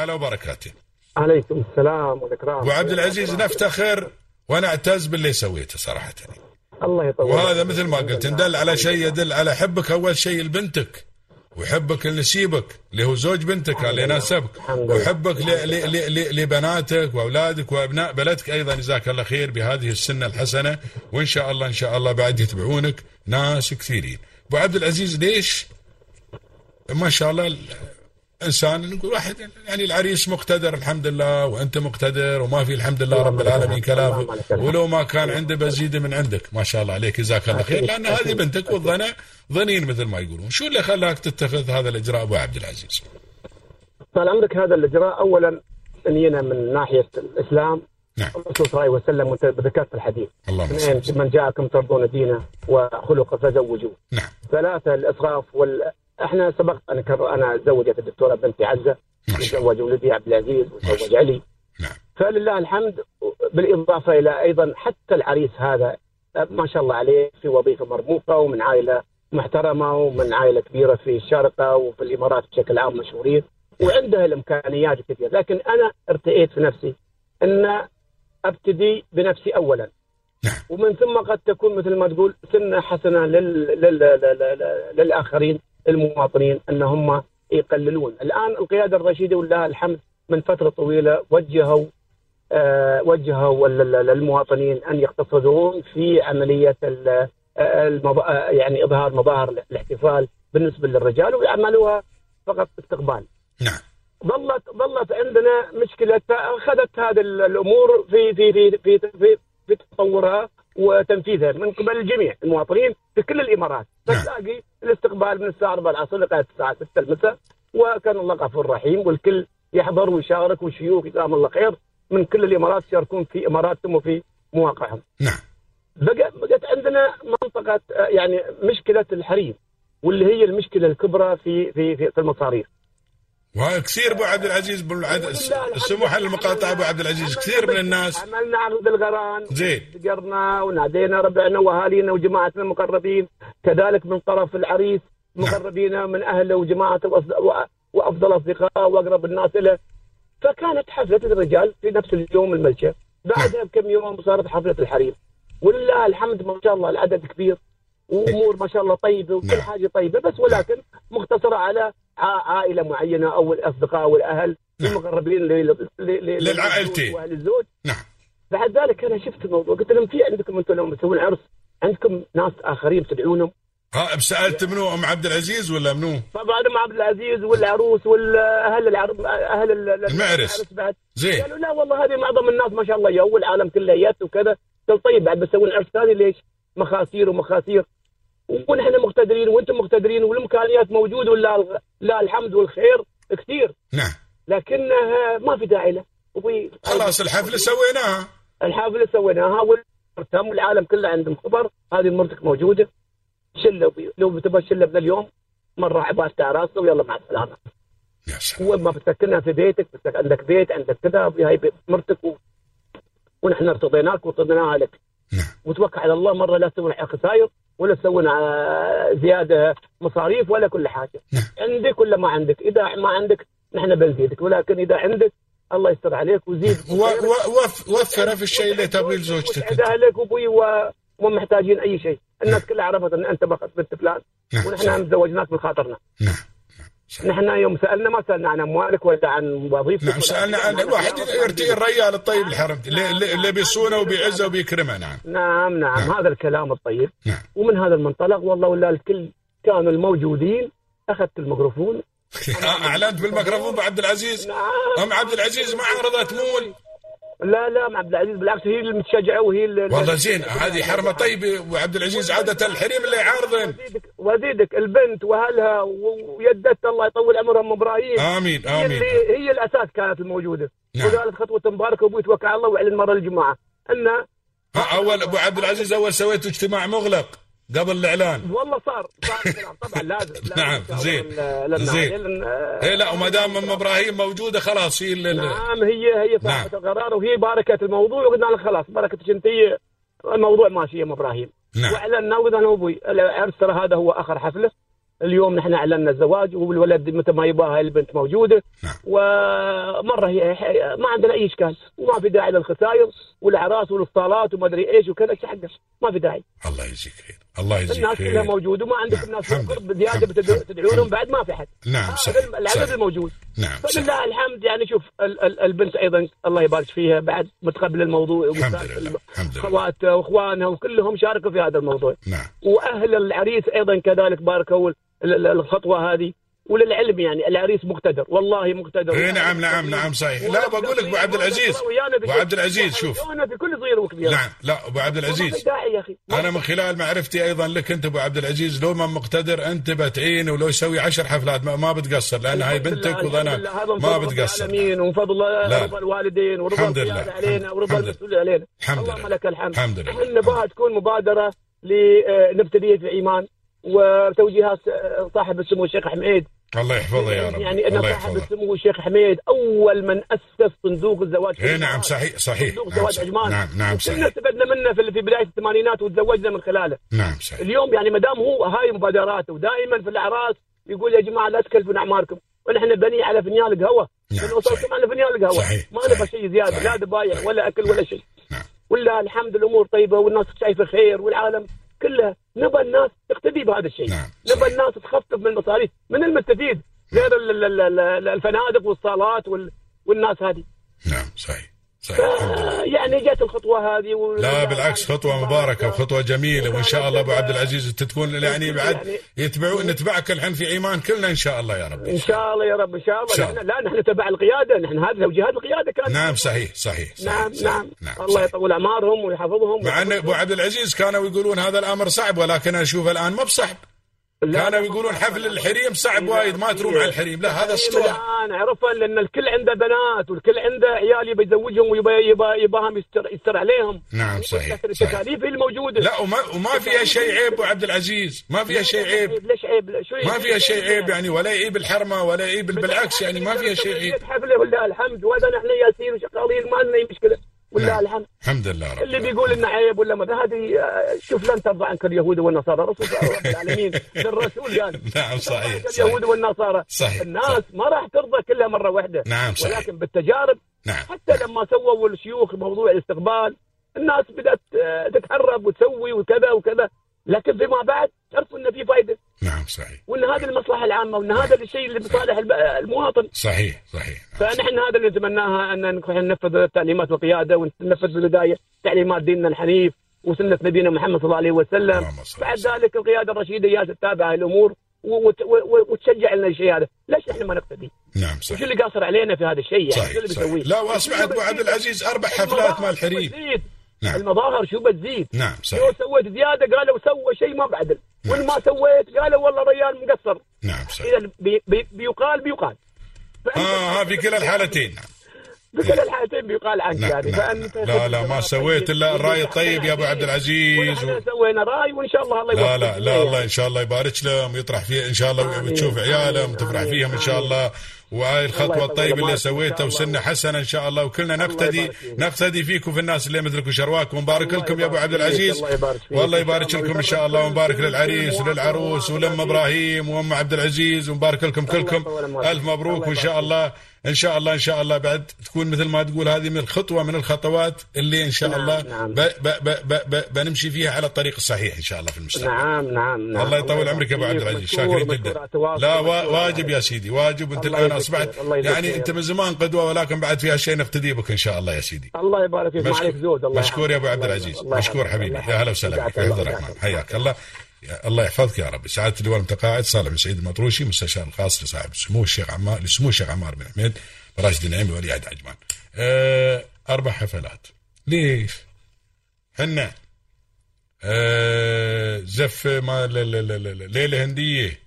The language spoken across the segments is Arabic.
على وبركاته. عليكم السلام والإكرام. ابو عبد العزيز نفتخر ونعتز باللي سويته صراحة. الله يطول وهذا مثل ما قلت دل على شيء يدل على حبك. أول شيء لبنتك وحبك لنسيبك اللي هو زوج بنتك اللي يناسبك. وحبك لبناتك وأولادك وأبناء بلدك. أيضا جزاك الله خير بهذه السنة الحسنة. وإن شاء الله إن شاء الله بعد يتبعونك ناس كثيرين. ابو عبد العزيز ليش؟ ما شاء الله إنسان نقول واحد يعني العريس مقتدر الحمد لله وأنت مقتدر وما في الحمد لله رب العالمين كلام. ولو ما كان عنده بزيد من عندك ما شاء الله عليك جزاك الله خير. لأن هذه بنتك والظنا ظنين مثل ما يقولون. شو اللي خلاك تتخذ هذا الإجراء أبو عبد العزيز؟ طال عمرك هذا الإجراء اولا نينا من ناحية الإسلام. نعم. الرسول صلى الله عليه وسلم ذكرت الحديث. اللهم من جاءكم ترضون دينه وخلقه فزوجوه. نعم. ثلاثة الإسراف وال إحنا سبقت أنا كر... أنا تزوجت الدكتورة بنتي عزة وتزوج ولدي عبد العزيز وتزوج علي. نعم. فلله الحمد بالإضافة إلى أيضا حتى العريس هذا ما شاء الله عليه في وظيفة مرموقة ومن عائلة محترمة ومن عائلة كبيرة في الشارقة وفي الإمارات بشكل عام مشهورين وعنده الإمكانيات الكثيره لكن أنا ارتئيت في نفسي أن أبتدي بنفسي اولا. نعم. ومن ثم قد تكون مثل ما تقول سنة حسنة لل... لل... لل... لل... للآخرين. المواطنين ان هم يقللون. الآن القيادة الرشيدة ولله الحمد من فترة طويلة وجهوا آه، وجهوا ال- ال- للمواطنين أن يقتصدون في عملية آه، يعني إظهار مظاهر الاحتفال بالنسبة للرجال ويعملوها فقط استقبال. نعم. ظلت ظلت عندنا مشكلة أخذت هذه ال- الأمور في في في في في, في تطورها. وتنفيذها من قبل الجميع المواطنين في كل الإمارات نعم. فتلاقي الاستقبال من الساعة 4 العصر لغايه الساعة 6 المساء وكان الله غفور رحيم والكل يحضر ويشارك والشيوخ جزاهم الله خير من كل الإمارات يشاركون في إماراتهم وفي مواقعهم. نعم بقى بقت عندنا منطقة آه، يعني مشكلة الحريم واللي هي المشكلة الكبرى في في في, في المصاريف. وكثير أبو عبد العزيز بالعد... السموح للمقاطعة أبو عبد العزيز. كثير من الناس عملنا عقد الغران زين. دقرنا ونادينا ربعنا وأهالينا وجماعتنا المقربين. كذلك من طرف العريس مقربين من أهله وجماعته وأفضل اصدقائه وأقرب الناس له فكانت حفلة الرجال في نفس اليوم الملشة بعدها بكم يوم صارت حفلة الحريم ولله الحمد ما شاء الله العدد كبير. وأمور ما شاء الله طيبة وكل نعم. حاجة طيبة بس ولكن مختصرة على عائلة معينة أو الأصدقاء والاهل نعم. المقربين للعائلتين. واهل الزوج نعم بعد ذلك أنا شفت الموضوع قلت لهم في عندكم أنتم لما تسوون عرس عندكم ناس آخرين تدعونهم ها سالت منو أم عبد العزيز ولا منو؟ طبعا أم عبد العزيز والعروس والأهل العرب أهل ال- ال- المعرس. بعد زين قالوا لا والله هذه معظم الناس ما شاء الله جو العالم كله يت وكذا قلت طيب بعد بسوون عرس ثاني ليش؟ مخاسير ومخاسير ونحن مقتدرين وأنتم مقتدرين والامكانيات موجوده ولله لا الحمد والخير كثير. نعم. لكنها ما في داعي له. خلاص الحفلة سويناها. الحافله سويناها والتم والعالم كله عندهم خبر. هذه مرتك موجودة. شلة لو بتبغى شلة من اليوم مره عباس راسه ويلا مع السلامة. يا سلام. هو ما بتسكنها في بيتك بتسك... عندك بيت عندك كذا هاي مرتك و... ونحن ارتضيناك وارتضيناها لك. نعم. وتوكل على الله مرة لا تسوون خسائر ولا تسوون زيادة مصاريف ولا كل حاجة. نعم. عندك ولا ما عندك؟ إذا ما عندك نحن بنزيدك ولكن إذا عندك الله يستر عليك وزيد. و- و- وف- وفره في الشيء اللي تبغيه لزوجتك اهلك وابوي و- وما محتاجين أي شيء. الناس كلها عرفت أن أنت بنت فلان. نعم. ونحن صح. زوجناك من خاطرنا. نعم. نحن يوم سألنا ما سألنا عن أموالك ولا عن وظيفتك نعم سألنا عن- الواحد يرتقي الرجال الطيب الحرم اللي- بيصونه وبيعزه وبيكرمه نعم. نعم نعم. نعم. هذا الكلام الطيب. نعم. ومن هذا المنطلق والله ولا الكل كانوا الموجودين أخذت الميكروفون. أعلنت بالميكروفون ابو عبد العزيز. نعم. أم عبد العزيز ما عرضت مول؟ لا لا مع عبد العزيز بالعكس هي المتشجعه وهي اللي والله زين هذه حرمة. طيبه وعبد العزيز عادة الحريم اللي يعارضن. وزيدك وزيدك البنت وأهلها و- ويدت الله يطول عمرها أم إبراهيم. آمين هي آمين. اللي هي الأساس كانت الموجودة. نعم. وقالت خطوة مباركة وابوي توكل على الله وإعلن مرة الجماعه ها، أول أبو عبد العزيز أول سويتوا اجتماع مغلق. قبل الإعلان والله صار صار الكلام. طبعا لازم لازم نعم، زين. زين. إيه لا وما دام أم إبراهيم موجودة خلاص هي اللي نعم هي هي صاحبة نعم. القرار وهي باركت الموضوع وقلنا لها خلاص بركتك انت الموضوع ماشي يا أم إبراهيم نعم واعلنا وقلنا له أبوي العرس ترى هذا هو آخر حفلة اليوم نحن اعلنا الزواج والولد متى ما يباها البنت موجودة نعم. ومرة هي ما عندنا أي إشكال وما في داعي للخسائر والأعراس والاسطالات وما أدري إيش وكذا حقه ما في داعي الله يجزيك خير الله يجزيك الناس كلها موجودة وما عندك نعم. الناس قرب. زياده بتدعو- الحمد. بعد ما في حد نعم هذا صحيح العدد. الموجود نعم صحيح فلله الحمد يعني شوف ال- ال- البنت أيضا الله يبارك فيها بعد متقبل الموضوع الحمد لله الحمد لله اخواتها وإخوانها وكلهم شاركوا في هذا الموضوع نعم وأهل العريس أيضا كذلك باركوا ال- ال- الخطوة هذه وللعلم يعني العريس مقتدر. والله مقتدر. اي نعم نعم نعم صحيح. لا بقول لك أبو عبد العزيز أبو عبد العزيز شوف. أنا في كل صغير وكبير. نعم لا أبو عبد العزيز. داعي يا أخي. أنا من خلال معرفتي أيضا لك أنت أبو عبد العزيز لو ما مقتدر أنت بتعين ولو يسوي عشر حفلات ما, ما بتقصر لأن هاي بنتك من ما بتقصر. ومن فضل. رضا الوالدين ورضا الحمد لله، علينا ورضا الحمد المسؤول علينا. الحمد لله. لك الحمد. الحمد لله. إحنا نبغاها تكون مبادرة لنبتدي في ايمان وتوجيهات صاحب السمو الشيخ حميد الله يحفظه يا رب. يعني ان الله صاحب السمو الشيخ حميد أول من أسس صندوق الزواج اي نعم. صحيح صحيح. صندوق نعم زواج صحيح. عجمان نعم نعم صحيح. استفدنا منه في في بداية الثمانينات وتزوجنا من خلاله. نعم صحيح. اليوم يعني ما دام هو هاي مبادراته ودائما في الاعراس يقول يا جماعة لا تكلفون اعماركم ونحن بني على فنيان القهوة. نعم، صحيح. على فنيان القهوة. صحيح، ما نبغى شيء زيادة صحيح، لا صحيح. ولا أكل ولا شيء. نعم. ولا الحمد الأمور طيبة والناس شايفة خير والعالم كلها نبى الناس تقتدي بهذا الشيء. نعم، نبى. الناس تخفف من المصاريف من المستفيد غير ال- ال- ال- ال- الفنادق والصالات وال- والناس هذه. نعم صحيح. صحيح لله. يعني جت الخطوة هذه و... لا بالعكس خطوة مباركة وخطوة جميلة وإن شاء الله أبو عبد العزيز أنت تكون يعني بعد يتبعون نتبعك الحين في إيمان كلنا إن شاء الله يا رب. إن شاء الله يا رب إن شاء الله. شاء لا نحن تبع القيادة نحن هذه توجيهات القيادة كانت نعم صحيح صحيح صحيح نعم صحيح. نعم, نعم الله صحيح. يطول أعمارهم ويحفظهم. مع أن أبو عبد العزيز كانوا يقولون هذا الأمر صعب ولكن أشوف الآن ما بصعب. كانوا يقولون حفل. الحريم صعب وايد ما تروم لا. على الحريم. لا هذا استوى الان عرفها لأن الكل عنده بنات والكل عنده عيال يبي يزوجهم ويبى يبى يباهم يستر, يستر عليهم نعم صحيح لكن صحيح. التكاليف الموجودة. لا وما وما فيها شيء عيب أبو عبد العزيز. ما فيها شيء عيب؟ ليش عيب؟ ما فيها شيء عيب يعني ولا يعيب الحرمة ولا يعيب بالعكس يعني ما فيها شيء عيب. حفله ولله الحمد. وهذا نحن ياسين وشغالين ما لنا أي مشكلة. ولله نعم. الحمد الحمد لله رب اللي. بيقول إنه عيب ولا ما هذه شوف لن ترضى عنك اليهود والنصارى. رسول رب العالمين للرسول قال. نعم صحيح اليهود والنصارى. صحيح، الناس صحيح. ما راح ترضى كلها مرة واحدة. نعم صحيح. ولكن بالتجارب نعم. حتى لما سووا الشيوخ موضوع الاستقبال الناس بدأت آه، تتهرب وتسوي وكذا وكذا. لكن فيما بعد عرفوا إن في فائده نعم صحيح. وإن هذه المصلحة العامة وإن هذا الشيء اللي بصالح المواطن. صحيح صحيح. فنحن هذا اللي نتمناها أن ننفذ تعليمات القياده وننفذ بالبدايه تعليمات ديننا الحنيف وسنة نبينا محمد صلى الله عليه وسلم. بعد. ذلك القيادة الرشيدة هي تتابع الأمور وتشجع لنا الشيء هذا. ليش إحنا ما نقتدي؟ نعم صحيح. اللي قاصر علينا في هذا الشيء يعني؟ شو اللي بيسويه؟ لا واسمعت أبو عبد العزيز أربع حفلات مال بتزيد. نعم. المظاهر شو بتزيد؟ نعم لو صحيح. سويت زيادة؟ قالوا سوى شيء ما بعدل. وان ما سويت؟ قالوا والله ريال مقصر. نعم صحيح. إذا بي بي بيقال بيقال. آه ها في كلا الحالتين. نعم بكل الحالتين بيقال عنك يعني فأنت. لا لا ما سويت إلا الرأي الطيب يا أبو عبد العزيز و... سوينا رأي وإن شاء الله الله لا لا لا الله إن شاء الله يبارك لهم ويطرح فيه إن شاء الله آمين. وتشوف عيالهم. وتفرح. فيهم إن شاء الله وهاي الخطوة الطيبة اللي سويتها. وسنة حسنة إن شاء الله وكلنا نقتدي فيك. نقتدي فيكم في الناس اللي مثلكم شرواكم ومبارك لكم يا أبو عبد فيك. العزيز فيك. والله يبارك لكم إن شاء الله ومبارك للعريس وللعروس ولأم إبراهيم وأم عبد العزيز ومبارك لكم كلكم. ألف مبروك وإن شاء الله إن شاء الله إن شاء الله بعد تكون مثل ما تقول هذه من خطوه من الخطوات اللي إن شاء نعم، الله نعم. ب ب ب ب ب بنمشي فيها على الطريق الصحيح إن شاء الله في المستقبل نعم نعم نعم الله يطول عمرك يا أبو عبد العزيز شاكرين جدا. لا واجب. يا سيدي واجب الله الآن أصبحت يعني. أنت من زمان قدوة ولكن بعد في هالشيء نقتدي بك إن شاء الله يا سيدي الله يبارك فيك ما مشكور- عليك زود الله مشكور يا أبو. عبد العزيز مشكور. حبيبي يا هلا وسهلا. بك الرحمن. حياك الله الله يحفظك يا رب. سعادة اللواء المتقاعد صالح بن سعيد المطروشي مستشار الخاص لصاحب السمو الشيخ عمار لسمو الشيخ عمار بن حميد راشد النعيمي ولي عهد عجمان. أه أربع حفلات. ليش؟ حنا أه زف ما ل- ل- ل- ل- ليلة هندية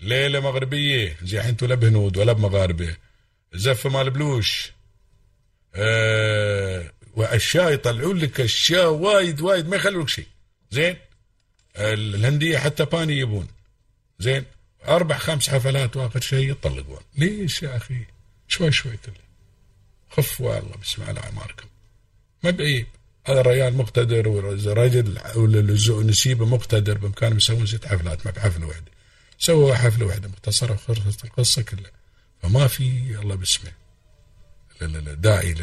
ليلة مغربية زي الحين لا بهنود ولا بمغاربه زف مال بلوش آه وأشياء يطلعون لك أشياء وايد وايد ما يخلوا لك شيء. زين؟ الهندية حتى باني يبون. زين أربع خمس حفلات وآخر شيء يطلقون. ليش يا أخي؟ شوي شوي كله خف والله بسم الله اعماركم ما بعيب هذا الرجال مقتدر والرجل نسيبه مقتدر بامكانهم يسوون ست حفلات ما بحفله واحدة سووا حفله واحدة مختصره وخلصت القصة كلها. فما في الله باسمه. داعي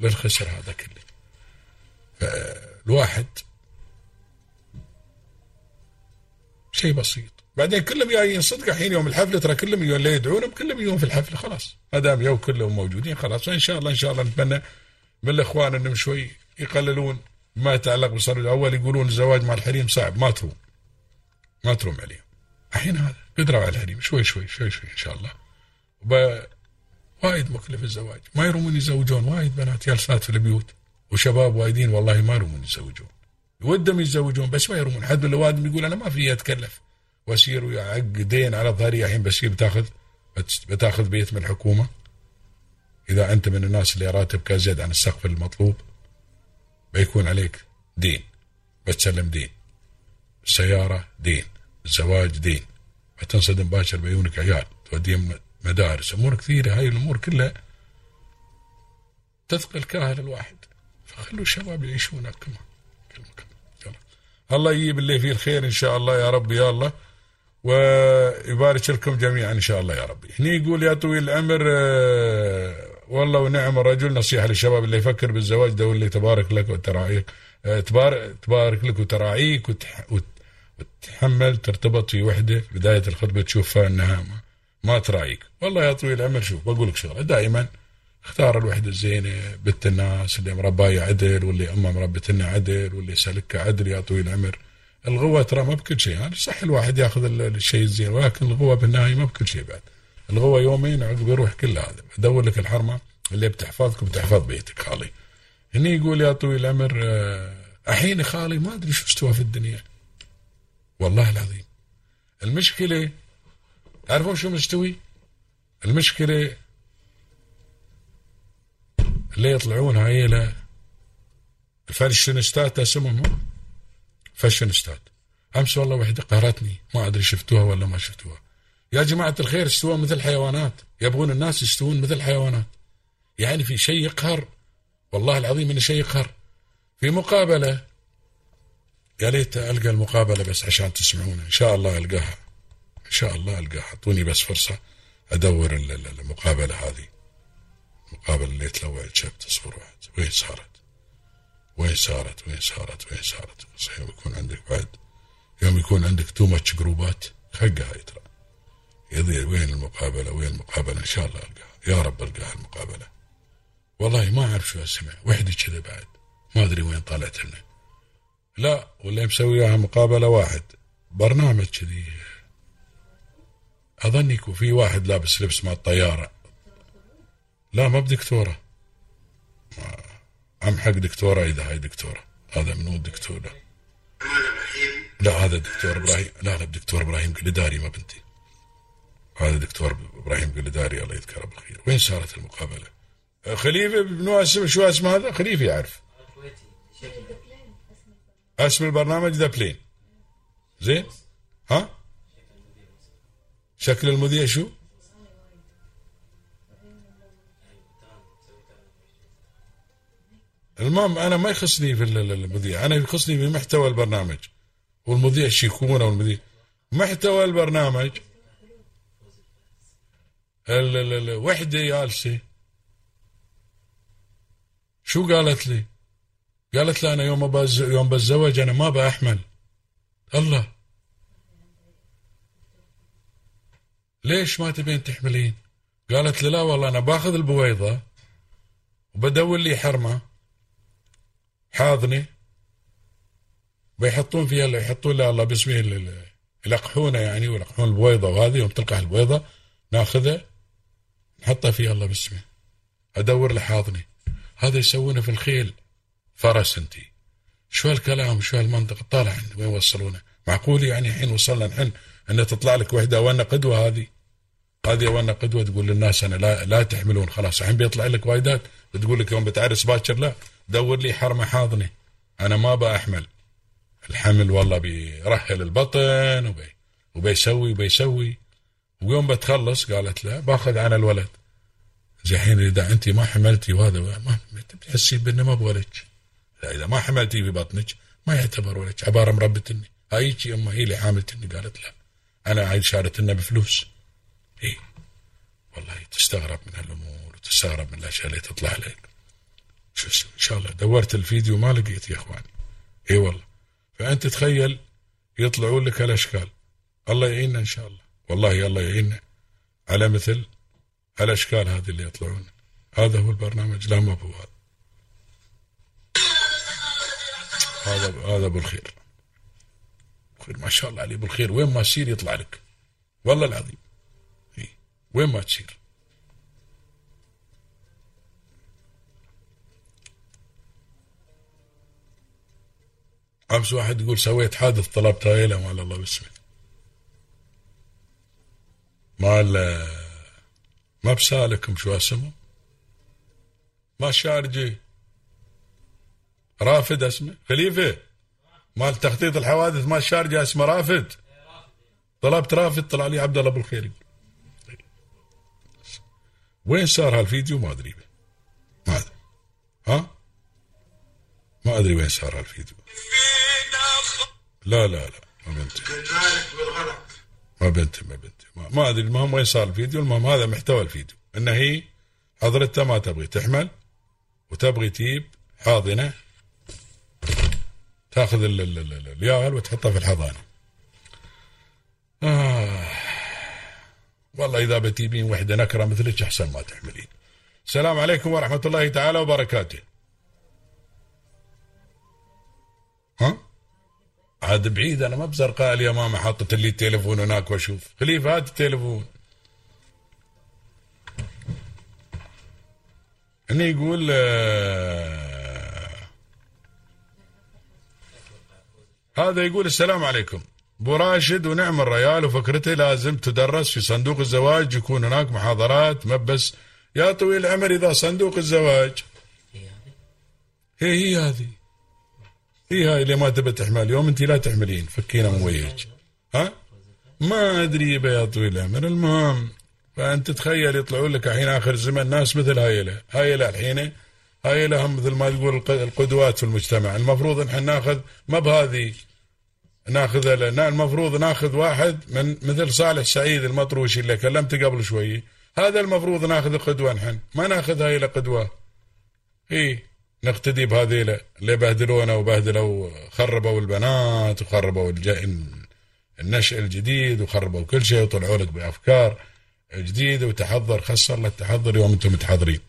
للخسر هذا كله. فالواحد شيء بسيط. بعدين كلهم جايين صدق الحين يوم الحفله ترى كلهم اللي يدعونهم كلهم يجون في الحفله خلاص. ما دام يو كلهم موجودين خلاص. إن شاء الله إن شاء الله نتمنى من الإخوان إنهم شوي يقللون ما يتعلق بالصلاة الأول يقولون الزواج مع الحريم صعب ما تروم. ما تروم عليهم. الحين هذا قدروا على الحريم. شوي شوي شوي شوي إن شاء الله. وب... وايد مكلف الزواج. ما يرومون يزوجون. وايد بنات جالسات في البيوت. وشباب وايدين والله ما يرومون يتزوجون ودهم يتزوجون. بس ما يرومون حد من الوادم يقول أنا ما في أتكلف. وأسير ويعق دين على ظهري الحين بسير بتاخذ بتاخذ بيت من الحكومة. إذا أنت من الناس اللي راتبك زيد عن السقف المطلوب بيكون عليك دين. بتسلم دين. السياره دين. الزواج دين. بتنصدم باشر بعيونك عيال. توديهم مدارس. أمور كثيرة. هاي الأمور كلها تثقل كاهل الواحد. فخلوا الشباب يعيشون كما الله يجيب اللي فيه الخير إن شاء الله يا رب يا الله ويبارك لكم جميعا إن شاء الله يا ربي. هني يقول يا طويل العمر آه، والله ونعم الرجل نصيحة للشباب اللي يفكر بالزواج ده واللي تبارك لك وتراعيك آه، تبارك, تبارك لك وتراعيك وتحمل ترتبط في وحدة بداية الخطبة تشوفها إنها ما تراعيك والله يا طويل العمر شوف بقول لك شغلة دائما اختار الوحدة الزينة بنت الناس اللي مرباية عدل واللي أمها مربتنا عدل واللي سلكها عدل يا طويل العمر. الغوة ترى ما بكل شيء يعني صح الواحد ياخذ الشيء الزين ولكن الغوة بالنهاية ما بكل شيء بعد. الغوة يومين عقب يروح كل هذا. ادور لك الحرمة اللي بتحفظك وبتحفظ بيتك خالي. هني يقول يا طويل العمر آه، الحين خالي ما أدري شو استوى في الدنيا. والله العظيم. المشكلة تعرفون شو مستوي؟ المشكلة اللي يطلعون هاي الفاشنستات اسمهم فاشنستات أمس والله وحده قهرتني. ما أدري شفتوها ولا ما شفتوها. يا جماعة الخير استووا مثل حيوانات. يبغون الناس يستوون مثل حيوانات. يعني في شيء يقهر. والله العظيم إنه شيء يقهر. في مقابلة يا ليت ألقى المقابلة بس عشان تسمعونها إن شاء الله ألقاها. إن شاء الله ألقاها. أعطوني بس فرصة أدور المقابلة هذه. مقابل اللي تلوع شفت اصبر واحد وين صارت؟ وين صارت؟ وين صارت؟ وين صارت؟ صحيح يكون عندك بعد. يوم يكون عندك too much جروبات هاي ترى يضيع وين المقابلة؟ وين المقابلة؟ إن شاء الله ألقاها. يا رب ألقاها المقابلة. والله ما أعرف شو اسمها وحدي كذا بعد. ما أدري وين طلعت لنا لا واللي مسوي وياها مقابلة واحد. برنامج كذي. أظن يكون في واحد لابس لبس مع الطيارة. لا ما بدكتورة. عم حق دكتورة إذا هاي دكتورة. هذا منو الدكتور ده؟ لا هذا دكتور إبراهيم. لا لا دكتور إبراهيم قلداري ما بنتي. هذا دكتور إبراهيم قلداري الله يذكره بالخير. وين صارت المقابلة؟ خليفة اسم شو اسم هذا؟ خليفة يعرف. اسم البرنامج ذا بلين زين؟ ها؟ شكل المذيع شو؟ المهم أنا ما يخصني في المذيع. أنا يخصني في محتوى البرنامج. والمذيع شيكون أو المذيع؟ محتوى البرنامج. الوحدة جالسة. شو قالت لي؟ قالت لي أنا يوم بز... يوم بتزوج أنا ما بأحمل. الله. ليش ما تبين تحملين؟ قالت لي لا والله أنا باخذ البويضة وبدور لي حرمة. حاضنة. بيحطون فيها يحطون لها الله باسمه يلقحونه يعني ويلقحون البويضة وهذه يوم تلقح البويضة ناخذها نحطها فيها الله باسمه. أدور له حاضنه هذا يسوونه في الخيل. فرس أنت. شو هالكلام؟ شو هالمنطق؟ طالع وين وصلونا؟ معقول يعني الحين وصلنا الحين أن تطلع لك وحدة وأنا قدوة هذه؟ هذه وأنا قدوة تقول للناس أنا لا لا تحملون. خلاص الحين بيطلع لك وايدات بتقول لك يوم بتعرس باكر لا. دور لي حرمة حاضنة. أنا ما بأحمل. الحمل والله بيرهل البطن وبي وبيسوي وبيسوي. ويوم بتخلص قالت لا باخذ عن الولد. زي الحين إذا أنت ما حملتي وهذا ما بتحسي بانه ما بولدك إذا ما حملتي في بطنك ما يعتبر ولدك. عبارة مربتني هاي امها هي اللي حاملتني قالت لا. أنا عايز شارتنا بفلوس. اي والله تستغرب من هالأمور وتستغرب من الأشياء اللي تطلع لك؟ ان شاء الله دورت الفيديو ما لقيت يا إخواني. إي والله. فأنت تخيل يطلعون لك هالاشكال الله يعيننا إن شاء الله. والله الله يعيننا. على مثل الأشكال هذه اللي يطلعون. هذا هو البرنامج. لا ما هو هذا هذا هذا أبو الخير. خير ما شاء الله عليه. أبو الخير وين ما تسير يطلع لك. والله العظيم. وين ما تسير امس واحد يقول سويت حادث طلبت هايله مال الله باسمه مال ما بسالكم شو اسمه؟ ما شارجي رافد اسمه؟ خليفة. مال تخطيط الحوادث ما شارجه اسمه رافد؟ طلبت رافد طلع لي عبد الله بالخير. وين صار هالفيديو؟ ما أدري. ما أدري. ها؟ ما أدري وين صار هالفيديو. لا لا لا ما بنتي ما بنتي ما بنتي ما, ما أدري المهم وين صار الفيديو المهم هذا محتوى الفيديو. إن هي حضرتها ما تبغي تحمل وتبغي تجيب حاضنة تأخذ ال- ال- ال- ال- الياهل وتحطها في الحضانة. آه. والله إذا بتجيبين وحدة نكرة مثلك أحسن ما تحملين. السلام عليكم ورحمة الله تعالى وبركاته. ها؟ عاد بعيد أنا ما بزرقاء اليمامه حاطط لي التليفون هناك وأشوف. خليفة هات التليفون. هني يقول آه، هذا يقول السلام عليكم. أبو راشد ونعم الريال وفكرته لازم تدرس في صندوق الزواج يكون هناك محاضرات ما بس يا طويل العمر إذا صندوق الزواج. هي هي هذه. هي هاي اللي ما تبى تحمل. اليوم أنت لا تحملين فكينا من ها؟ ما أدري يا طويل العمر المهم فأنت تخيل يطلعون لك الحين آخر الزمن ناس مثل هايلة. هايلة الحين. هايلة هم مثل ما تقول الق- القدوات في المجتمع. المفروض نحن ناخذ ما بهذه. ناخذ ال- نا- المفروض ناخذ واحد من مثل صالح سعيد المطروشي اللي كلمته قبل شوي. هذا المفروض ناخذ قدوة نحن. ما ناخذ هاي قدوة. اي نقتدي بهذيلا اللي بهدلونا وبهدلوا خربوا البنات وخربوا الج... النشء الجديد وخربوا كل شيء وطلعوا لك بأفكار جديدة وتحضر خسر لك تحضر يوم أنتم متحضرين.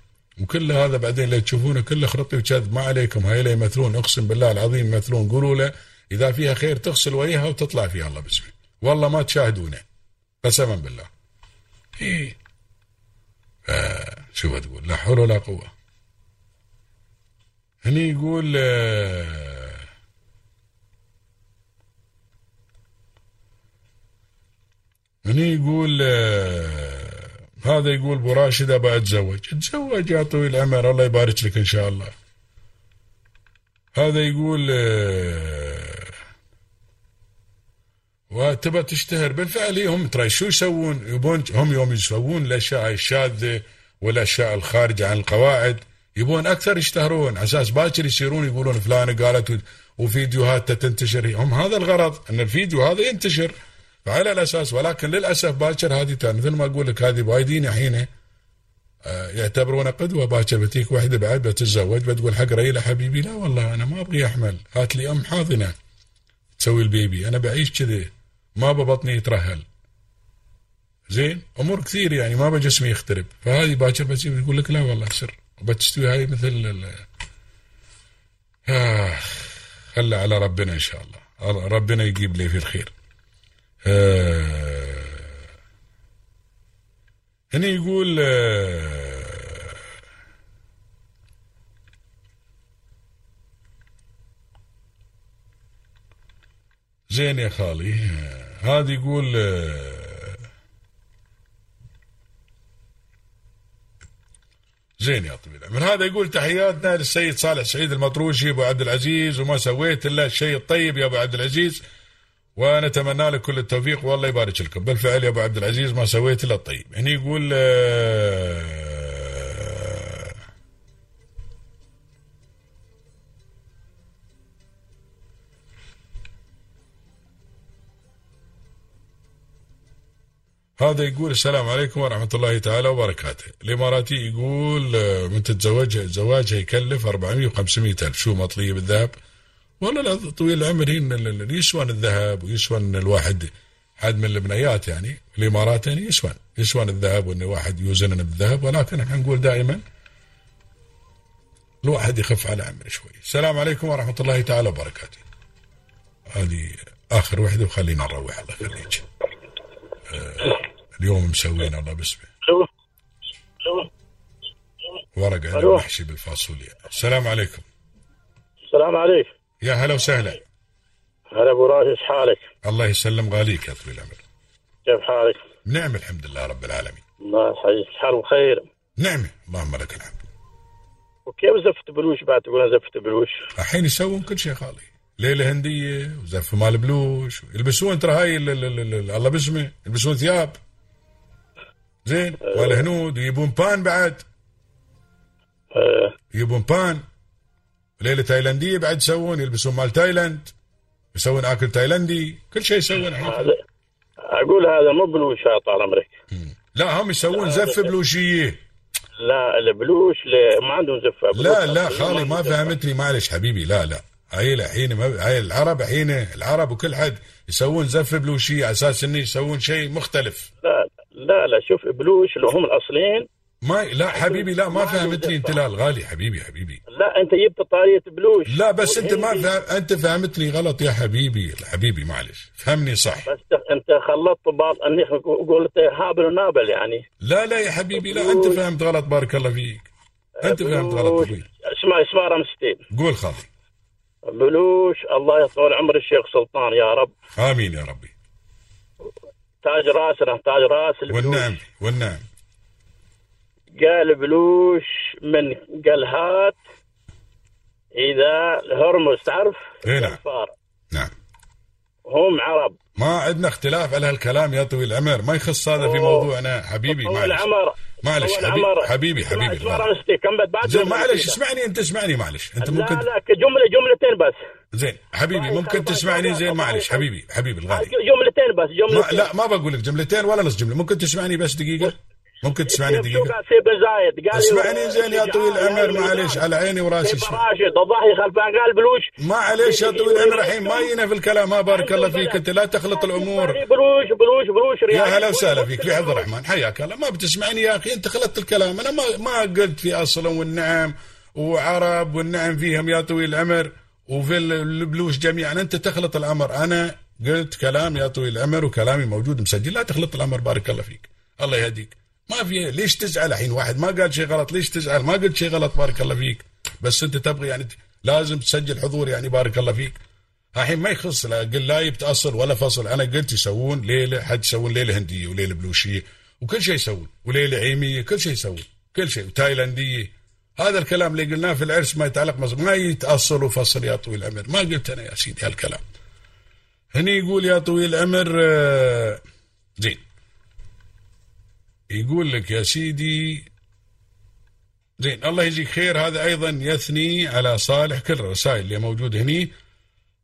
وكل هذا بعدين اللي تشوفونه كله خرطي وكذب ما عليكم هاي اللي يمثلون. أقسم بالله العظيم يمثلون. قولوا له إذا فيها خير تغسل وجهها وتطلع فيها الله باسمه. والله ما تشاهدونه قسما بالله. إيه. آه شو بتقول؟ لا حول ولا قوة. هني يقول آه، هني يقول آه، هذا يقول أبو راشد أبى أتزوج. تزوج يا طويل العمر الله يبارك لك إن شاء الله. هذا يقول آه، وتبى تشتهر بالفعل هي هم ترى شو يسوون؟ يبون هم يوم يسوون الاشياء الشاذة والاشياء الخارجه عن القواعد. يبون أكثر يشتهرون. على أساس باكر يصيرون يقولون فلانة قالت و- وفيديوهاتها تنتشر. هم هذا الغرض إن الفيديو هذا ينتشر. فعلى الأساس ولكن للأسف باكر هذه مثل ما أقول لك هذه وايدين الحين آه، يعتبرونه قدوة باكر. بتيك واحدة بعد بتتزوج بتقول حق ريله حبيبي لا والله أنا ما أبغي أحمل. هات لي أم حاضنة تسوي البيبي. أنا بعيش كذي. ما ببطني يترهل. زين؟ أمور كثير يعني ما بجسمي يخترب. فهذه باكر بتجي يقول لك لا والله سر. وبتستوي هاي مثل آه خلى على ربنا إن شاء الله. ربنا يجيب لي في الخير. آه هنا يقول آه زين يا خالي. آه، هذا يقول آه، زين يا طويل العمر. هذا يقول تحياتنا للسيد صالح سعيد المطروشي أبو عبد العزيز وما سويت إلا الشيء الطيب يا أبو عبد العزيز. ونتمنى لك كل التوفيق والله يبارك لكم. بالفعل يا أبو عبد العزيز ما سويت إلا الطيب. هنا يقول آه، هذا يقول السلام عليكم ورحمة الله تعالى وبركاته. الإماراتي يقول آه، من تتزوجها زواجها يكلف 400 و 500 ألف. شو مطلية بالذهب والله لا طويل العمر يسوى الذهب ويسوى إن الواحد حد من البنيات يعني. الإمارات يعني يسوى يسوى الذهب وإن الواحد يوزن بالذهب ولكن إحنا نقول دائما الواحد يخف على عمره شوي. السلام عليكم ورحمة الله تعالى وبركاته. هذه آخر وحدة وخلينا نروح الله يخليك آه، اليوم مسوين الله ألو ورقة أنا. محشي بالفاصوليا السلام عليكم. السلام عليك. يا هلا وسهلا. هلا أبو راشد حالك؟ الله يسلم غاليك يا طويل العمر. كيف حالك؟ نعم الحمد لله رب العالمين. الله يحييك. حال بخير نعمة اللهم لك الحمد. وكيف زفت بلوش بعد تقول زفت بلوش؟ الحين يسوون كل شيء خالي. ليلة هندية وزف مال بلوش. يلبسون ترى هاي ال- ال- ال- ال- الله باسمه يلبسون ثياب. زين؟ ولا هنود؟ ويبون بان بعد. آه. يبون بان. ليلة تايلاندية بعد يسوون يلبسون مال تايلاند يسوون آكل تايلاندي كل شيء يسوون هذا أقول هذا مو بلوش هذا طال عمرك لا هم يسوون زف بلوشية. لا البلوش ما عندهم زفه لا لا خالي ما. فهمتني. معلش حبيبي لا لا. هاي الحين ما هاي العرب الحين العرب وكل حد يسوون زف بلوشية على أساس إنه يسوون شيء مختلف. لا. لا لا شوف بلوش اللي هم الأصليين. ما لا حبيبي لا ما فهمتني أنت. لا الغالي حبيبي حبيبي. لا أنت جبت طارية بلوش لا بس أنت ما فهم أنت فهمتني غلط يا حبيبي حبيبي معلش. فهمني صح. بس أنت خلطت بعض أني قلت هابل ونابل يعني. لا لا يا حبيبي لا أنت فهمت غلط بارك الله فيك. أنت فهمت غلط. أبوي. اسمع اسمع رمستين قول خالي. بلوش الله يطول عمر الشيخ سلطان يا رب. آمين يا ربي. تاج راسنا تاج راس البلوش. والنعم والنعم. قال بلوش من قال هات إذا هرمز تعرف؟ إيه نعم. نعم. هم عرب. ما عندنا اختلاف على هالكلام يا طويل العمر. ما يخص هذا في موضوعنا. حبيبي معلش. معلش حبيبي. حبيبي حبيبي معلش. اسمعني انت اسمعني معلش. انت لا ممكن لا كجملة جملتين بس. زين حبيبي ممكن تسمعني زين؟ معلش. حبيبي حبيبي الغالي. جملتين بس ما جملتين. لا ما بقول لك جملتين ولا نص جملة. ممكن تسمعني بس دقيقة؟ ممكن تسمعني قال اسمعني زين يا طويل العمر معلش على عيني وراسي اسمع راشد الضحي خلفان قال بلوش. ما عليش يا طويل العمر الحين ما ينا في الكلام ما بارك الله فيك. أنت لا تخلط الأمور. بلوش بلوش بلوش يا. هلا وسهلا فيك في عبد الرحمن. حياك الله. ما بتسمعني يا أخي أنت خلطت الكلام. أنا ما ما قلت في أصل والنعم وعرب والنعم فيهم يا طويل العمر. وفي ال- البلوش جميعا. أنت تخلط الأمر. أنا قلت كلام يا طويل العمر وكلامي موجود مسجل. لا تخلط الأمر بارك الله فيك. الله يهديك. ما في ليش تزعل؟ الحين واحد ما قال شيء غلط ليش تزعل؟ ما قلت شيء غلط بارك الله فيك. بس أنت تبغي يعني لازم تسجل حضور يعني بارك الله فيك. الحين ما يخص لا قل لا جبت أصل ولا فصل. أنا قلت يسوون ليلة حد يسوون ليلة هندية وليلة بلوشية وكل شيء يسوون وليلة عيميه كل شيء يسوون كل شيء. وتايلاندية. هذا الكلام اللي قلناه في العرس ما يتعلق مصر ما يتأصل وفصل يا طويل العمر. ما قلت أنا يا سيدي هالكلام. هني يقول يا طويل العمر آه، زين. يقول لك يا سيدي زين الله يجزيك خير. هذا أيضا يثني على صالح. كل الرسائل اللي موجودة هني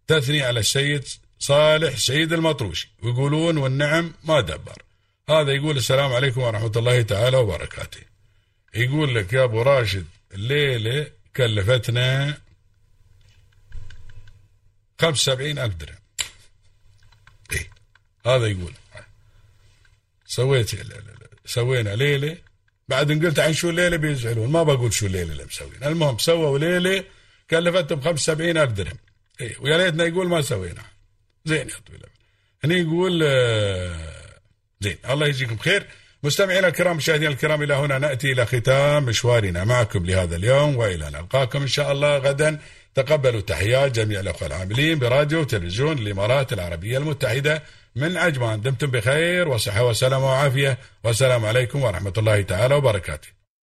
تثني على السيد صالح سيد المطروشي. ويقولون والنعم ما دبر. هذا يقول السلام عليكم ورحمة الله تعالى وبركاته. يقول لك يا أبو راشد الليلة كلفتنا خمس سبعين ألف درهم. إيه هذا يقول. سويت. سوينا ليلة. بعد إن قلت عن شو الليلة بيزعلون. ما بقول شو الليلة اللي مسوين المهم سووا ليلة كلفتهم خمس سبعين ألف درهم. إيه ويا ريتنا يقول ما سوينا. زين يا طويل. هني يقول آه، زين الله يجزيكم خير. مستمعينا الكرام مشاهدينا الكرام إلى هنا نأتي إلى ختام مشوارنا معكم لهذا اليوم وإلى نلقاكم إن شاء الله غدا. تقبلوا تحيات جميع الأخوة العاملين براديو وتلفزيون الإمارات العربية المتحدة. من عجمان دمتم بخير وصحة وسلامه وعافية. والسلام عليكم ورحمة الله تعالى وبركاته.